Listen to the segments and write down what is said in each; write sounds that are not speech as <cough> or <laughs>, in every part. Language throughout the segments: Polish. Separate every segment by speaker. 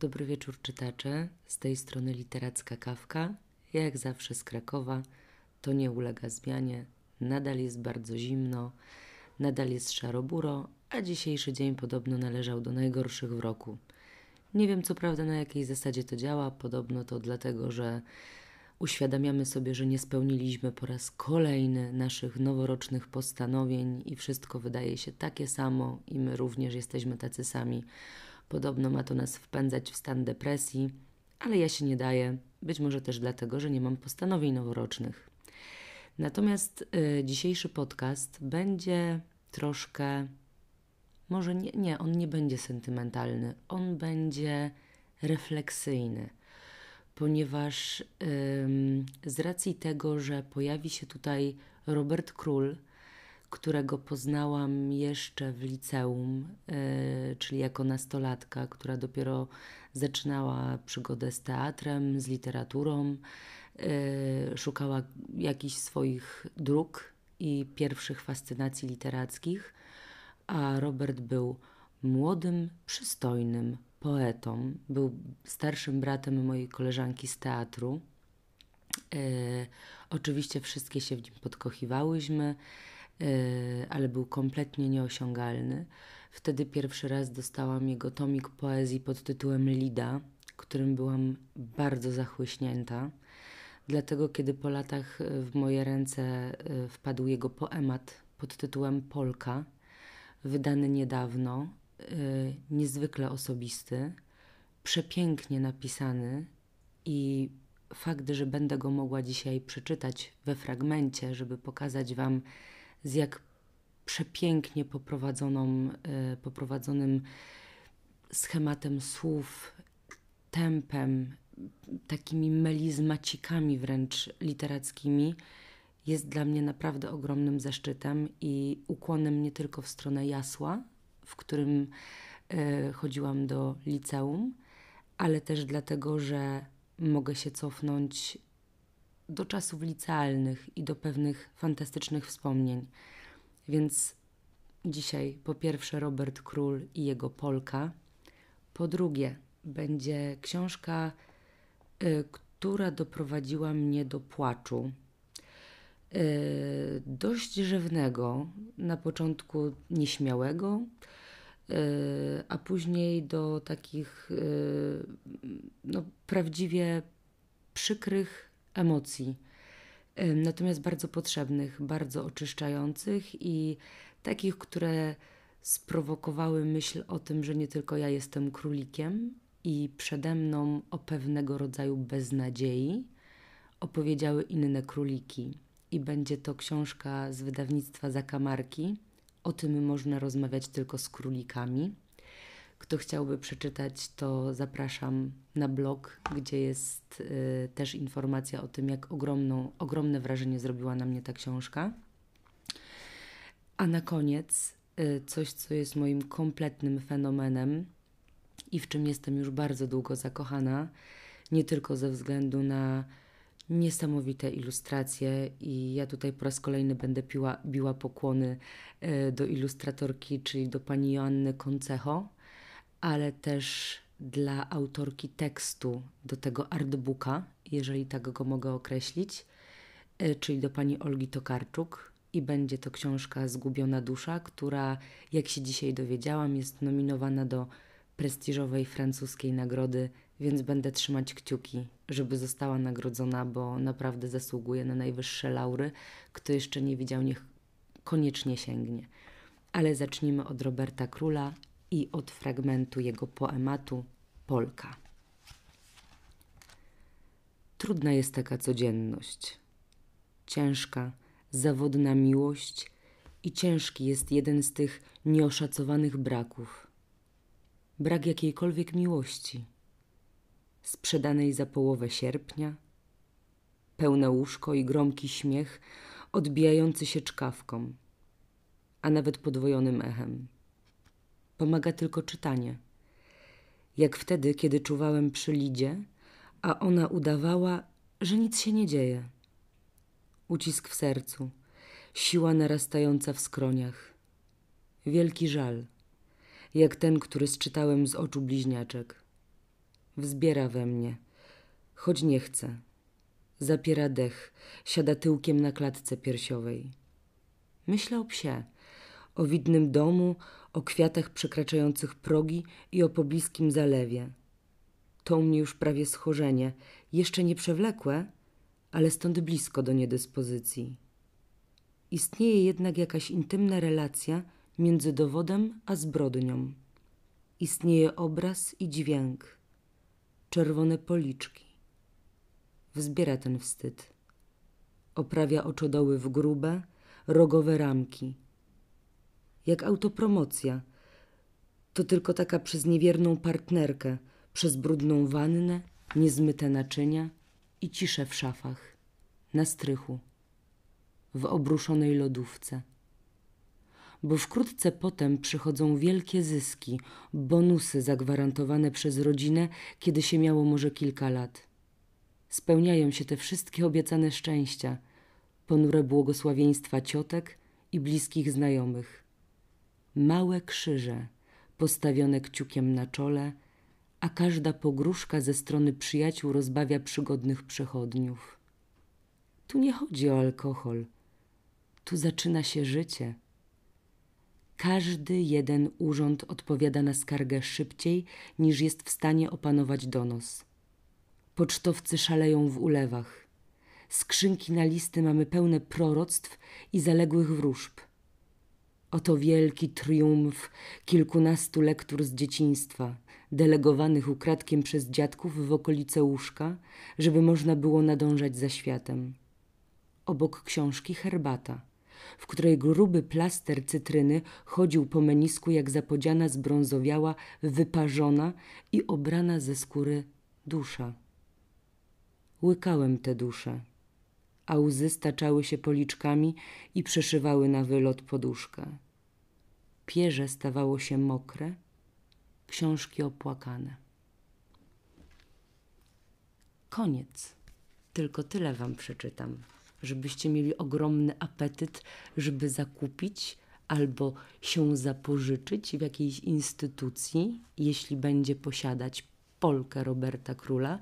Speaker 1: Dobry wieczór czytacze, z tej strony literacka kawka. Jak zawsze z Krakowa, to nie ulega zmianie. Nadal jest bardzo zimno, nadal jest szaroburo, a dzisiejszy dzień podobno należał do najgorszych w roku. Nie wiem co prawda na jakiej zasadzie to działa, podobno to dlatego, że uświadamiamy sobie, że nie spełniliśmy po raz kolejny naszych noworocznych postanowień i wszystko wydaje się takie samo i my również jesteśmy tacy sami. Podobno ma to nas wpędzać w stan depresji, ale ja się nie daję, być może też dlatego, że nie mam postanowień noworocznych. Natomiast y, dzisiejszy podcast będzie troszkę, może nie, nie, on nie będzie sentymentalny, on będzie refleksyjny, ponieważ y, z racji tego, że pojawi się tutaj Robert Król, którego poznałam jeszcze w liceum, yy, czyli jako nastolatka, która dopiero zaczynała przygodę z teatrem, z literaturą, yy, szukała jakichś swoich dróg i pierwszych fascynacji literackich, a Robert był młodym, przystojnym poetą, był starszym bratem mojej koleżanki z teatru. Yy, oczywiście wszystkie się w nim podkochiwałyśmy. E, ale był kompletnie nieosiągalny. Wtedy pierwszy raz dostałam jego tomik poezji pod tytułem Lida, którym byłam bardzo zachłyśnięta. Dlatego, kiedy po latach e, w moje ręce e, wpadł jego poemat pod tytułem Polka, wydany niedawno, niezwykle osobisty, przepięknie napisany i fakt, że będę go mogła dzisiaj przeczytać we fragmencie, żeby pokazać Wam, z jak przepięknie poprowadzoną, e, poprowadzonym schematem słów, tempem, takimi melizmacikami wręcz literackimi, jest dla mnie naprawdę ogromnym zaszczytem i ukłonem nie tylko w stronę Jasła, w którym e, chodziłam do liceum, ale też dlatego, że mogę się cofnąć do czasów licealnych i do pewnych fantastycznych wspomnień. Więc dzisiaj po pierwsze Robert Król i jego Polka, po drugie będzie książka, y, która doprowadziła mnie do płaczu. Y, dość rzewnego, na początku nieśmiałego, y, a później do takich y, no, prawdziwie przykrych emocji, natomiast bardzo potrzebnych, bardzo oczyszczających i takich, które sprowokowały myśl o tym, że nie tylko ja jestem królikiem i przede mną o pewnego rodzaju beznadziei opowiedziały inne króliki. I będzie to książka z wydawnictwa Zakamarki. O tym można rozmawiać tylko z królikami. Kto chciałby przeczytać, to zapraszam na blog, gdzie jest y, też informacja o tym, jak ogromną, ogromne wrażenie zrobiła na mnie ta książka. A na koniec y, coś, co jest moim kompletnym fenomenem i w czym jestem już bardzo długo zakochana, nie tylko ze względu na niesamowite ilustracje i ja tutaj po raz kolejny będę piła, biła pokłony y, do ilustratorki, czyli do pani Joanny Koncecho, ale też dla autorki tekstu do tego artbooka, jeżeli tak go mogę określić, e, czyli do pani Olgi Tokarczuk. I będzie to książka Zgubiona Dusza, która, jak się dzisiaj dowiedziałam, jest nominowana do prestiżowej francuskiej nagrody, więc będę trzymać kciuki, żeby została nagrodzona, bo naprawdę zasługuje na najwyższe laury. Kto jeszcze nie widział, niech koniecznie sięgnie. Ale zacznijmy od Roberta Króla i od fragmentu jego poematu Polka. Trudna jest taka codzienność. Ciężka, zawodna miłość i ciężki jest jeden z tych nieoszacowanych braków. Brak jakiejkolwiek miłości. Sprzedanej za połowę sierpnia, pełne łóżko i gromki śmiech odbijający się czkawką, a nawet podwojonym echem. Pomaga tylko czytanie. Jak wtedy, kiedy czuwałem przy Lidzie, a ona udawała, że nic się nie dzieje. Ucisk w sercu, siła narastająca w skroniach. Wielki żal, jak ten, który sczytałem z oczu bliźniaczek. Wzbiera we mnie, choć nie chce. Zapiera dech, siada tyłkiem na klatce piersiowej. Myślę o psie, o widnym domu, o kwiatach przekraczających progi i o pobliskim zalewie. To mnie już prawie schorzenie, jeszcze nie przewlekłe, ale stąd blisko do niedyspozycji. Istnieje jednak jakaś intymna relacja między dowodem a zbrodnią. Istnieje obraz i dźwięk, czerwone policzki. Wzbiera ten wstyd. Oprawia oczodoły w grube, rogowe ramki. Jak autopromocja. To tylko taka przez niewierną partnerkę, przez brudną wannę, niezmyte naczynia i ciszę w szafach, na strychu, w obruszonej lodówce. Bo wkrótce potem przychodzą wielkie zyski, bonusy zagwarantowane przez rodzinę, kiedy się miało może kilka lat. Spełniają się te wszystkie obiecane szczęścia, ponure błogosławieństwa ciotek i bliskich znajomych. Małe krzyże, postawione kciukiem na czole, a każda pogróżka ze strony przyjaciół rozbawia przygodnych przechodniów. Tu nie chodzi o alkohol, tu zaczyna się życie. Każdy jeden urząd odpowiada na skargę szybciej, niż jest w stanie opanować donos. Pocztowcy szaleją w ulewach. Skrzynki na listy mamy pełne proroctw i zaległych wróżb. Oto wielki triumf kilkunastu lektur z dzieciństwa, delegowanych ukradkiem przez dziadków w okolice łóżka, żeby można było nadążać za światem. Obok książki herbata, w której gruby plaster cytryny chodził po menisku jak zapodziana zbrązowiała, wyparzona i obrana ze skóry dusza. Łykałem te dusze, a łzy staczały się policzkami i przeszywały na wylot poduszkę. Pierze stawało się mokre, książki opłakane. Koniec. Tylko tyle wam przeczytam, żebyście mieli ogromny apetyt, żeby zakupić albo się zapożyczyć w jakiejś instytucji, jeśli będzie posiadać Polkę Roberta Króla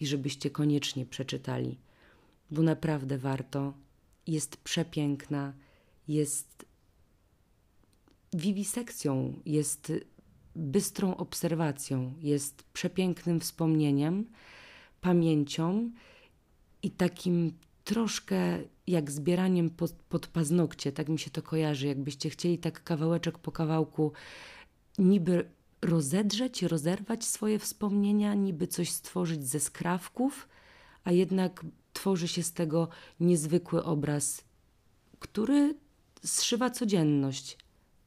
Speaker 1: i żebyście koniecznie przeczytali, bo naprawdę warto. Jest przepiękna, jest wiwisekcją, jest bystrą obserwacją, jest przepięknym wspomnieniem, pamięcią i takim troszkę jak zbieraniem pod, pod paznokcie, tak mi się to kojarzy, jakbyście chcieli tak kawałeczek po kawałku niby rozedrzeć, rozerwać swoje wspomnienia, niby coś stworzyć ze skrawków, a jednak tworzy się z tego niezwykły obraz, który zszywa codzienność,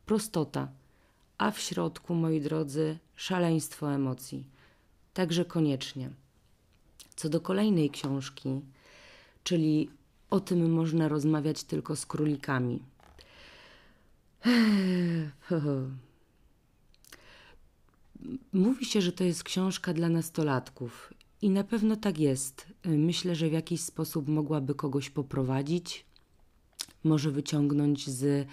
Speaker 1: prostota, a w środku, moi drodzy, szaleństwo emocji. Także koniecznie. Co do kolejnej książki, czyli o tym można rozmawiać tylko z królikami. Mówi się, że to jest książka dla nastolatków i na pewno tak jest. Myślę, że w jakiś sposób mogłaby kogoś poprowadzić, może wyciągnąć z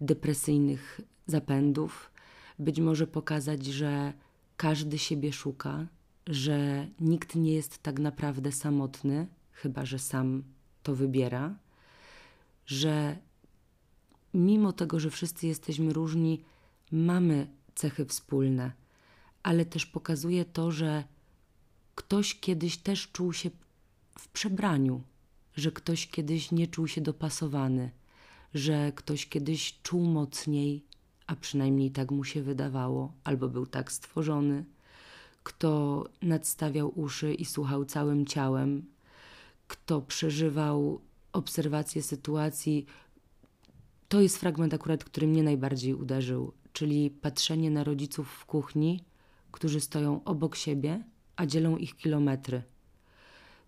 Speaker 1: depresyjnych zapędów, być może pokazać, że każdy siebie szuka, że nikt nie jest tak naprawdę samotny, chyba że sam to wybiera, że mimo tego, że wszyscy jesteśmy różni, mamy cechy wspólne, ale też pokazuje to, że ktoś kiedyś też czuł się w przebraniu, że ktoś kiedyś nie czuł się dopasowany, że ktoś kiedyś czuł mocniej, a przynajmniej tak mu się wydawało, albo był tak stworzony, kto nadstawiał uszy i słuchał całym ciałem, kto przeżywał obserwację sytuacji. To jest fragment akurat, który mnie najbardziej uderzył, czyli patrzenie na rodziców w kuchni, którzy stoją obok siebie, a dzielą ich kilometry.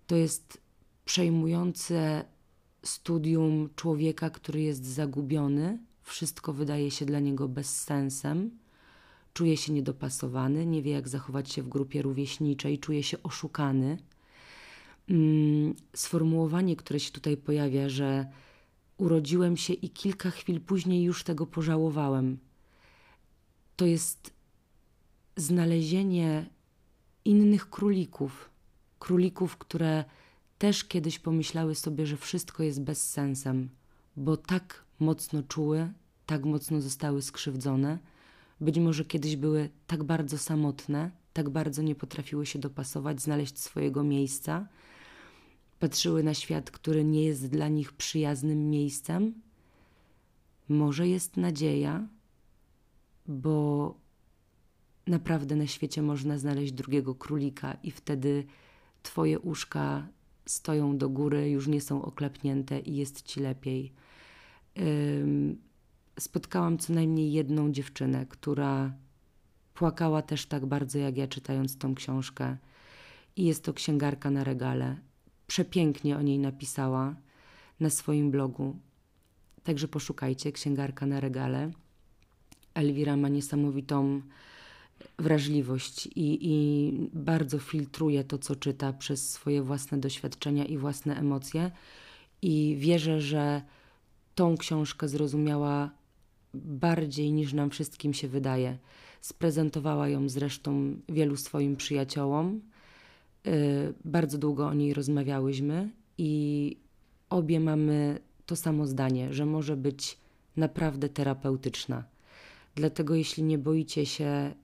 Speaker 1: To jest przejmujące studium człowieka, który jest zagubiony, wszystko wydaje się dla niego bezsensem, czuje się niedopasowany, nie wie jak zachować się w grupie rówieśniczej, czuje się oszukany. Mm, sformułowanie, które się tutaj pojawia, że urodziłem się i kilka chwil później już tego pożałowałem, to jest znalezienie innych królików. Królików, które też kiedyś pomyślały sobie, że wszystko jest bezsensem, bo tak mocno czuły, tak mocno zostały skrzywdzone, być może kiedyś były tak bardzo samotne, tak bardzo nie potrafiły się dopasować, znaleźć swojego miejsca, patrzyły na świat, który nie jest dla nich przyjaznym miejscem. Może jest nadzieja, bo naprawdę na świecie można znaleźć drugiego królika i wtedy twoje uszka stoją do góry, już nie są oklepnięte i jest ci lepiej. Spotkałam co najmniej jedną dziewczynę, która płakała też tak bardzo jak ja, czytając tą książkę. I jest to księgarka na regale. Przepięknie o niej napisała na swoim blogu. Także poszukajcie, księgarka na regale. Elwira ma niesamowitą wrażliwość i, i bardzo filtruje to, co czyta przez swoje własne doświadczenia i własne emocje. I wierzę, że tą książkę zrozumiała bardziej niż nam wszystkim się wydaje. Sprezentowała ją zresztą wielu swoim przyjaciołom. Y, bardzo długo o niej rozmawiałyśmy i obie mamy to samo zdanie, że może być naprawdę terapeutyczna. Dlatego, jeśli nie boicie się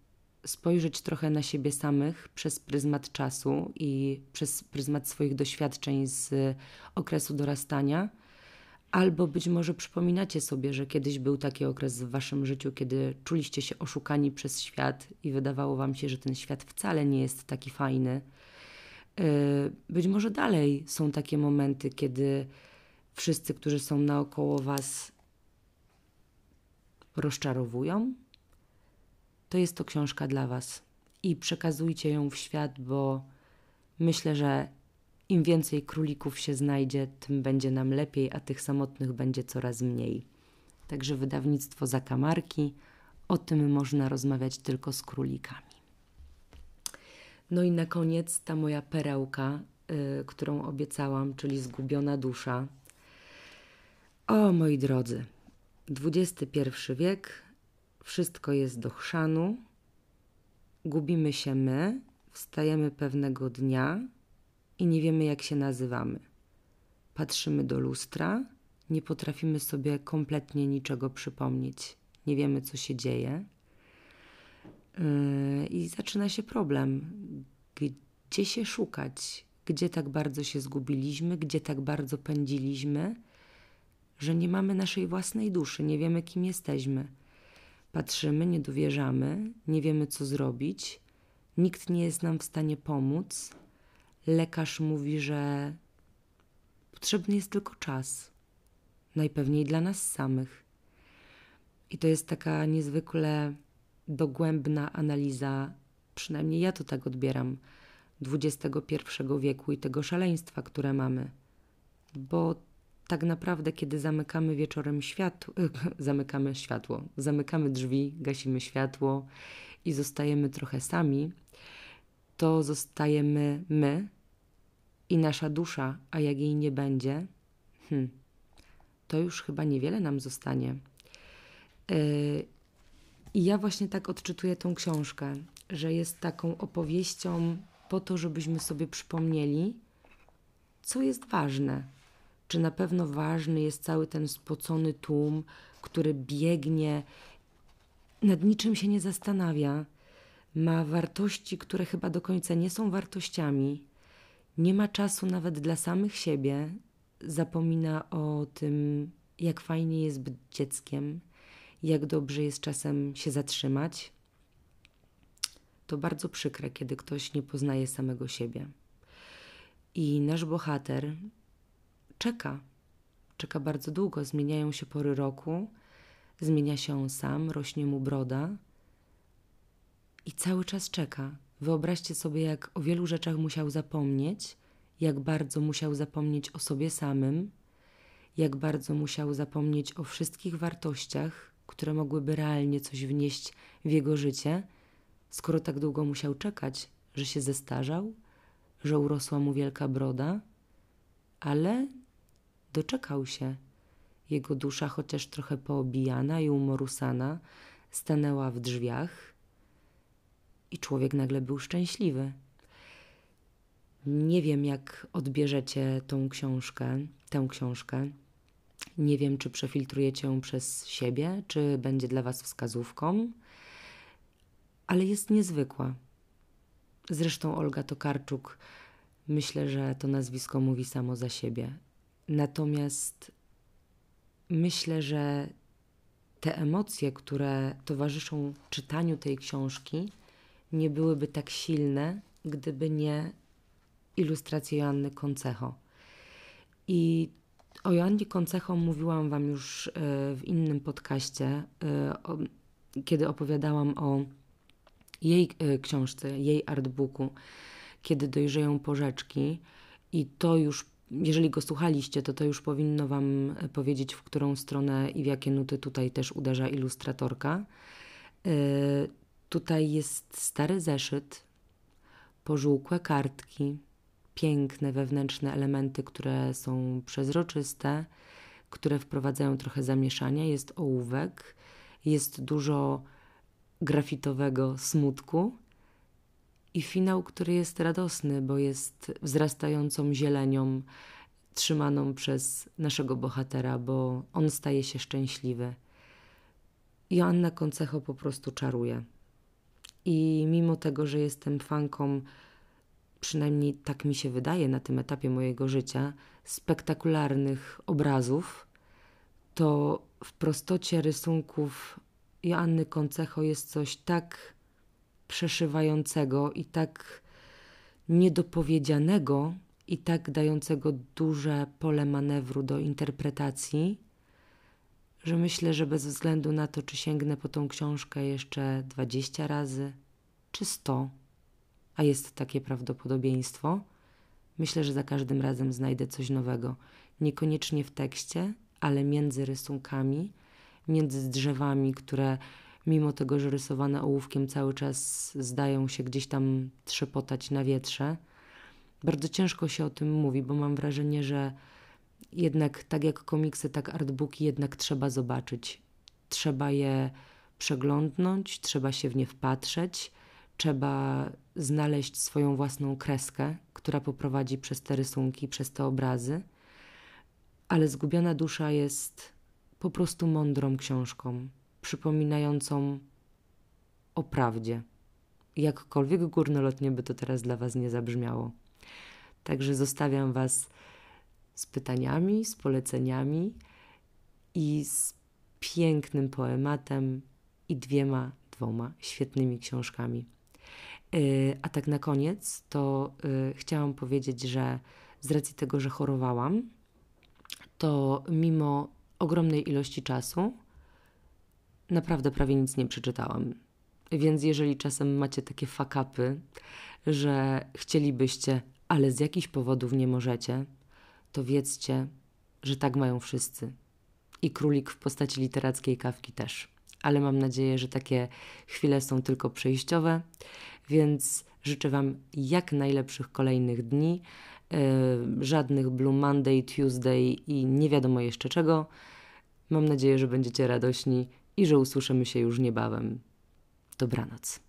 Speaker 1: spojrzeć trochę na siebie samych przez pryzmat czasu i przez pryzmat swoich doświadczeń z okresu dorastania, albo być może przypominacie sobie, że kiedyś był taki okres w waszym życiu, kiedy czuliście się oszukani przez świat i wydawało wam się, że ten świat wcale nie jest taki fajny. E, być może dalej są takie momenty, kiedy wszyscy, którzy są naokoło was, rozczarowują, to jest to książka dla Was. I przekazujcie ją w świat, bo myślę, że im więcej królików się znajdzie, tym będzie nam lepiej, a tych samotnych będzie coraz mniej. Także wydawnictwo Zakamarki, o tym można rozmawiać tylko z królikami. No i na koniec ta moja perełka, yy, którą obiecałam, czyli Zgubiona Dusza. O moi drodzy, XXI wiek, wszystko jest do chrzanu, gubimy się my, wstajemy pewnego dnia i nie wiemy, jak się nazywamy. Patrzymy do lustra, nie potrafimy sobie kompletnie niczego przypomnieć, nie wiemy, co się dzieje. Yy, I zaczyna się problem. Gdzie się szukać? Gdzie tak bardzo się zgubiliśmy? Gdzie tak bardzo pędziliśmy? Że nie mamy naszej własnej duszy, nie wiemy, kim jesteśmy. Patrzymy, nie dowierzamy, nie wiemy co zrobić, nikt nie jest nam w stanie pomóc. Lekarz mówi, że potrzebny jest tylko czas, najpewniej dla nas samych. I to jest taka niezwykle dogłębna analiza, przynajmniej ja to tak odbieram, XXI wieku i tego szaleństwa, które mamy. Bo tak naprawdę, kiedy zamykamy wieczorem światło, <laughs> zamykamy światło, zamykamy drzwi, gasimy światło i zostajemy trochę sami, to zostajemy my i nasza dusza, a jak jej nie będzie, hmm, to już chyba niewiele nam zostanie. Yy, I ja właśnie tak odczytuję tą książkę, że jest taką opowieścią po to, żebyśmy sobie przypomnieli, co jest ważne czy na pewno ważny jest cały ten spocony tłum, który biegnie, nad niczym się nie zastanawia, ma wartości, które chyba do końca nie są wartościami, nie ma czasu nawet dla samych siebie, zapomina o tym, jak fajnie jest być dzieckiem, jak dobrze jest czasem się zatrzymać. To bardzo przykre, kiedy ktoś nie poznaje samego siebie. I nasz bohater, czeka. Czeka bardzo długo, zmieniają się pory roku, zmienia się on sam, rośnie mu broda i cały czas czeka. Wyobraźcie sobie, jak o wielu rzeczach musiał zapomnieć, jak bardzo musiał zapomnieć o sobie samym, jak bardzo musiał zapomnieć o wszystkich wartościach, które mogłyby realnie coś wnieść w jego życie, skoro tak długo musiał czekać, że się zestarzał, że urosła mu wielka broda, ale Doczekał się. Jego dusza, chociaż trochę poobijana i umorusana, stanęła w drzwiach i człowiek nagle był szczęśliwy. Nie wiem, jak odbierzecie tą książkę, tę książkę. Nie wiem, czy przefiltrujecie ją przez siebie, czy będzie dla Was wskazówką, ale jest niezwykła. Zresztą Olga Tokarczuk, myślę, że to nazwisko mówi samo za siebie. Natomiast myślę, że te emocje, które towarzyszą czytaniu tej książki, nie byłyby tak silne, gdyby nie ilustracje Joanny Koncecho. I o Joannie Koncecho mówiłam Wam już e, w innym podcaście, e, kiedy opowiadałam o jej e, książce, jej artbooku, kiedy dojrzeją porzeczki. I to już, jeżeli go słuchaliście, to to już powinno Wam powiedzieć, w którą stronę i w jakie nuty tutaj też uderza ilustratorka. Tutaj jest stary zeszyt, pożółkłe kartki, piękne wewnętrzne elementy, które są przezroczyste, które wprowadzają trochę zamieszania. Jest ołówek, jest dużo grafitowego smutku i finał, który jest radosny, bo jest wzrastającą zielenią trzymaną przez naszego bohatera, bo on staje się szczęśliwy. Joanna Koncecho po prostu czaruje. I mimo tego, że jestem fanką przynajmniej tak mi się wydaje na tym etapie mojego życia, spektakularnych obrazów, to w prostocie rysunków Joanny Koncecho jest coś tak przeszywającego i tak niedopowiedzianego i tak dającego duże pole manewru do interpretacji, że myślę, że bez względu na to, czy sięgnę po tą książkę jeszcze 20 razy, czy 100, a jest takie prawdopodobieństwo, myślę, że za każdym razem znajdę coś nowego. Niekoniecznie w tekście, ale między rysunkami, między drzewami, które mimo tego, że rysowane ołówkiem cały czas zdają się gdzieś tam trzepotać na wietrze. Bardzo ciężko się o tym mówi, bo mam wrażenie, że jednak tak jak komiksy, tak artbooki jednak trzeba zobaczyć. Trzeba je przeglądnąć, trzeba się w nie wpatrzeć, trzeba znaleźć swoją własną kreskę, która poprowadzi przez te rysunki, przez te obrazy. Ale Zgubiona Dusza jest po prostu mądrą książką, przypominającą o prawdzie. Jakkolwiek górnolotnie by to teraz dla Was nie zabrzmiało. Także zostawiam Was z pytaniami, z poleceniami i z pięknym poematem i dwiema, dwoma świetnymi książkami. Y, a tak na koniec, to y, chciałam powiedzieć, że z racji tego, że chorowałam, to mimo ogromnej ilości czasu naprawdę prawie nic nie przeczytałam. Więc jeżeli czasem macie takie fakapy, że chcielibyście, ale z jakichś powodów nie możecie, to wiedzcie, że tak mają wszyscy. I królik w postaci literackiej kawki też. Ale mam nadzieję, że takie chwile są tylko przejściowe więc życzę Wam jak najlepszych kolejnych dni, yy, żadnych Blue Monday, Tuesday i nie wiadomo jeszcze czego. Mam nadzieję, że będziecie radośni i że usłyszymy się już niebawem. Dobranoc.